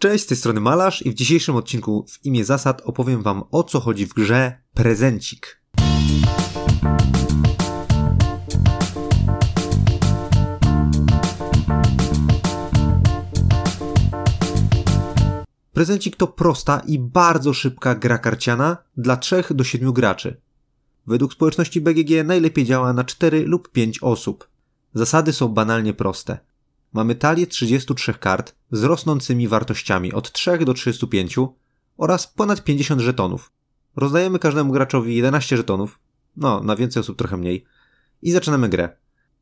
Cześć, z tej strony Malarz i w dzisiejszym odcinku w imię zasad opowiem wam o co chodzi w grze Prezencik. Prezencik to prosta i bardzo szybka gra karciana dla 3 do 7 graczy. Według społeczności BGG najlepiej działa na 4 lub 5 osób. Zasady są banalnie proste. Mamy talię 33 kart z rosnącymi wartościami od 3 do 35 oraz ponad 50 żetonów. Rozdajemy każdemu graczowi 11 żetonów, no na więcej osób trochę mniej, i zaczynamy grę.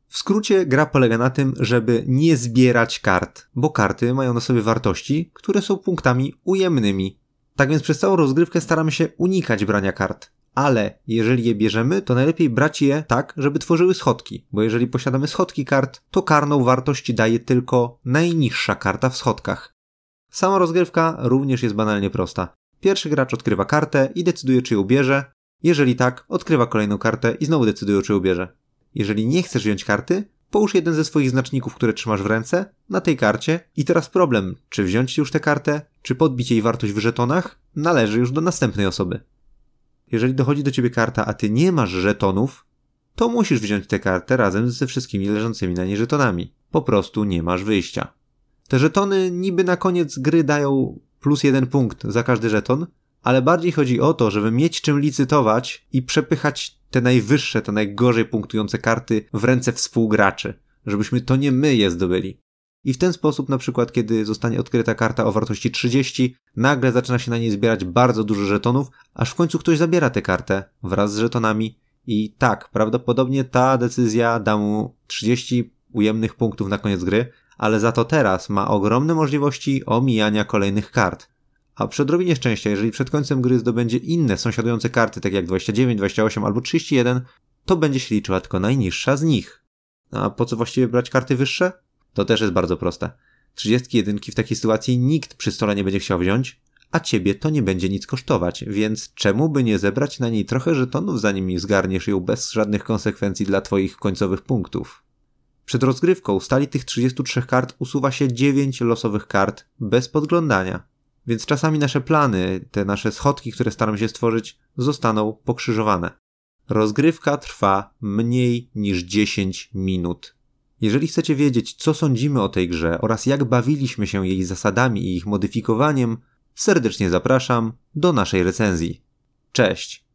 W skrócie gra polega na tym, żeby nie zbierać kart, bo karty mają na sobie wartości, które są punktami ujemnymi. Tak więc przez całą rozgrywkę staramy się unikać brania kart. Ale jeżeli je bierzemy, to najlepiej brać je tak, żeby tworzyły schodki, bo jeżeli posiadamy schodki kart, to karną wartość daje tylko najniższa karta w schodkach. Sama rozgrywka również jest banalnie prosta. Pierwszy gracz odkrywa kartę i decyduje, czy ją bierze. Jeżeli tak, odkrywa kolejną kartę i znowu decyduje, czy ją bierze. Jeżeli nie chcesz wziąć karty, połóż jeden ze swoich znaczników, które trzymasz w ręce, na tej karcie i teraz problem, czy wziąć już tę kartę, czy podbić jej wartość w żetonach, należy już do następnej osoby. Jeżeli dochodzi do ciebie karta, a ty nie masz żetonów, to musisz wziąć tę kartę razem ze wszystkimi leżącymi na niej żetonami. Po prostu nie masz wyjścia. Te żetony niby na koniec gry dają plus jeden punkt za każdy żeton, ale bardziej chodzi o to, żeby mieć czym licytować i przepychać te najwyższe, te najgorzej punktujące karty w ręce współgraczy, żebyśmy to nie my je zdobyli. I w ten sposób, na przykład, kiedy zostanie odkryta karta o wartości 30, nagle zaczyna się na niej zbierać bardzo dużo żetonów, aż w końcu ktoś zabiera tę kartę wraz z żetonami. I tak, prawdopodobnie ta decyzja da mu 30 ujemnych punktów na koniec gry, ale za to teraz ma ogromne możliwości omijania kolejnych kart. A przy odrobinie szczęścia, jeżeli przed końcem gry zdobędzie inne sąsiadujące karty, tak jak 29, 28 albo 31, to będzie się liczyła tylko najniższa z nich. A po co właściwie brać karty wyższe? To też jest bardzo proste. 31 w takiej sytuacji nikt przy stole nie będzie chciał wziąć, a ciebie to nie będzie nic kosztować, więc czemu by nie zebrać na niej trochę żetonów, zanim zgarniesz ją bez żadnych konsekwencji dla twoich końcowych punktów? Przed rozgrywką stali tych 33 kart usuwa się 9 losowych kart bez podglądania. Więc czasami nasze plany, te nasze schodki, które staram się stworzyć, zostaną pokrzyżowane. Rozgrywka trwa mniej niż 10 minut. Jeżeli chcecie wiedzieć, co sądzimy o tej grze oraz jak bawiliśmy się jej zasadami i ich modyfikowaniem, serdecznie zapraszam do naszej recenzji. Cześć!